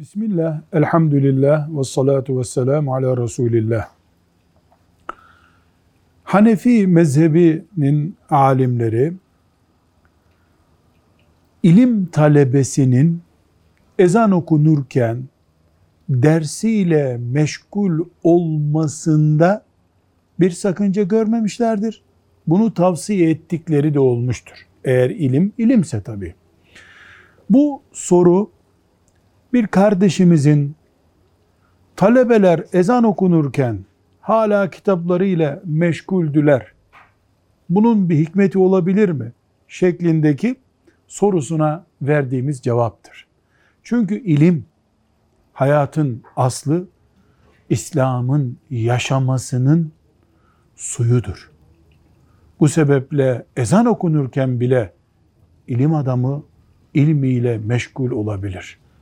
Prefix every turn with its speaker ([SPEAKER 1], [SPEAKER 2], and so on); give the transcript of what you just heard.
[SPEAKER 1] Bismillah, elhamdülillah ve salatu ve selamu ala Resulillah. Hanefi mezhebinin alimleri ilim talebesinin ezan okunurken dersiyle meşgul olmasında bir sakınca görmemişlerdir. Bunu tavsiye ettikleri de olmuştur. Eğer ilim ilimse tabii. Bu soru bir kardeşimizin talebeler ezan okunurken hala kitaplarıyla meşguldüler. Bunun bir hikmeti olabilir mi? şeklindeki sorusuna verdiğimiz cevaptır. Çünkü ilim hayatın aslı, İslam'ın yaşamasının suyudur. Bu sebeple ezan okunurken bile ilim adamı ilmiyle meşgul olabilir.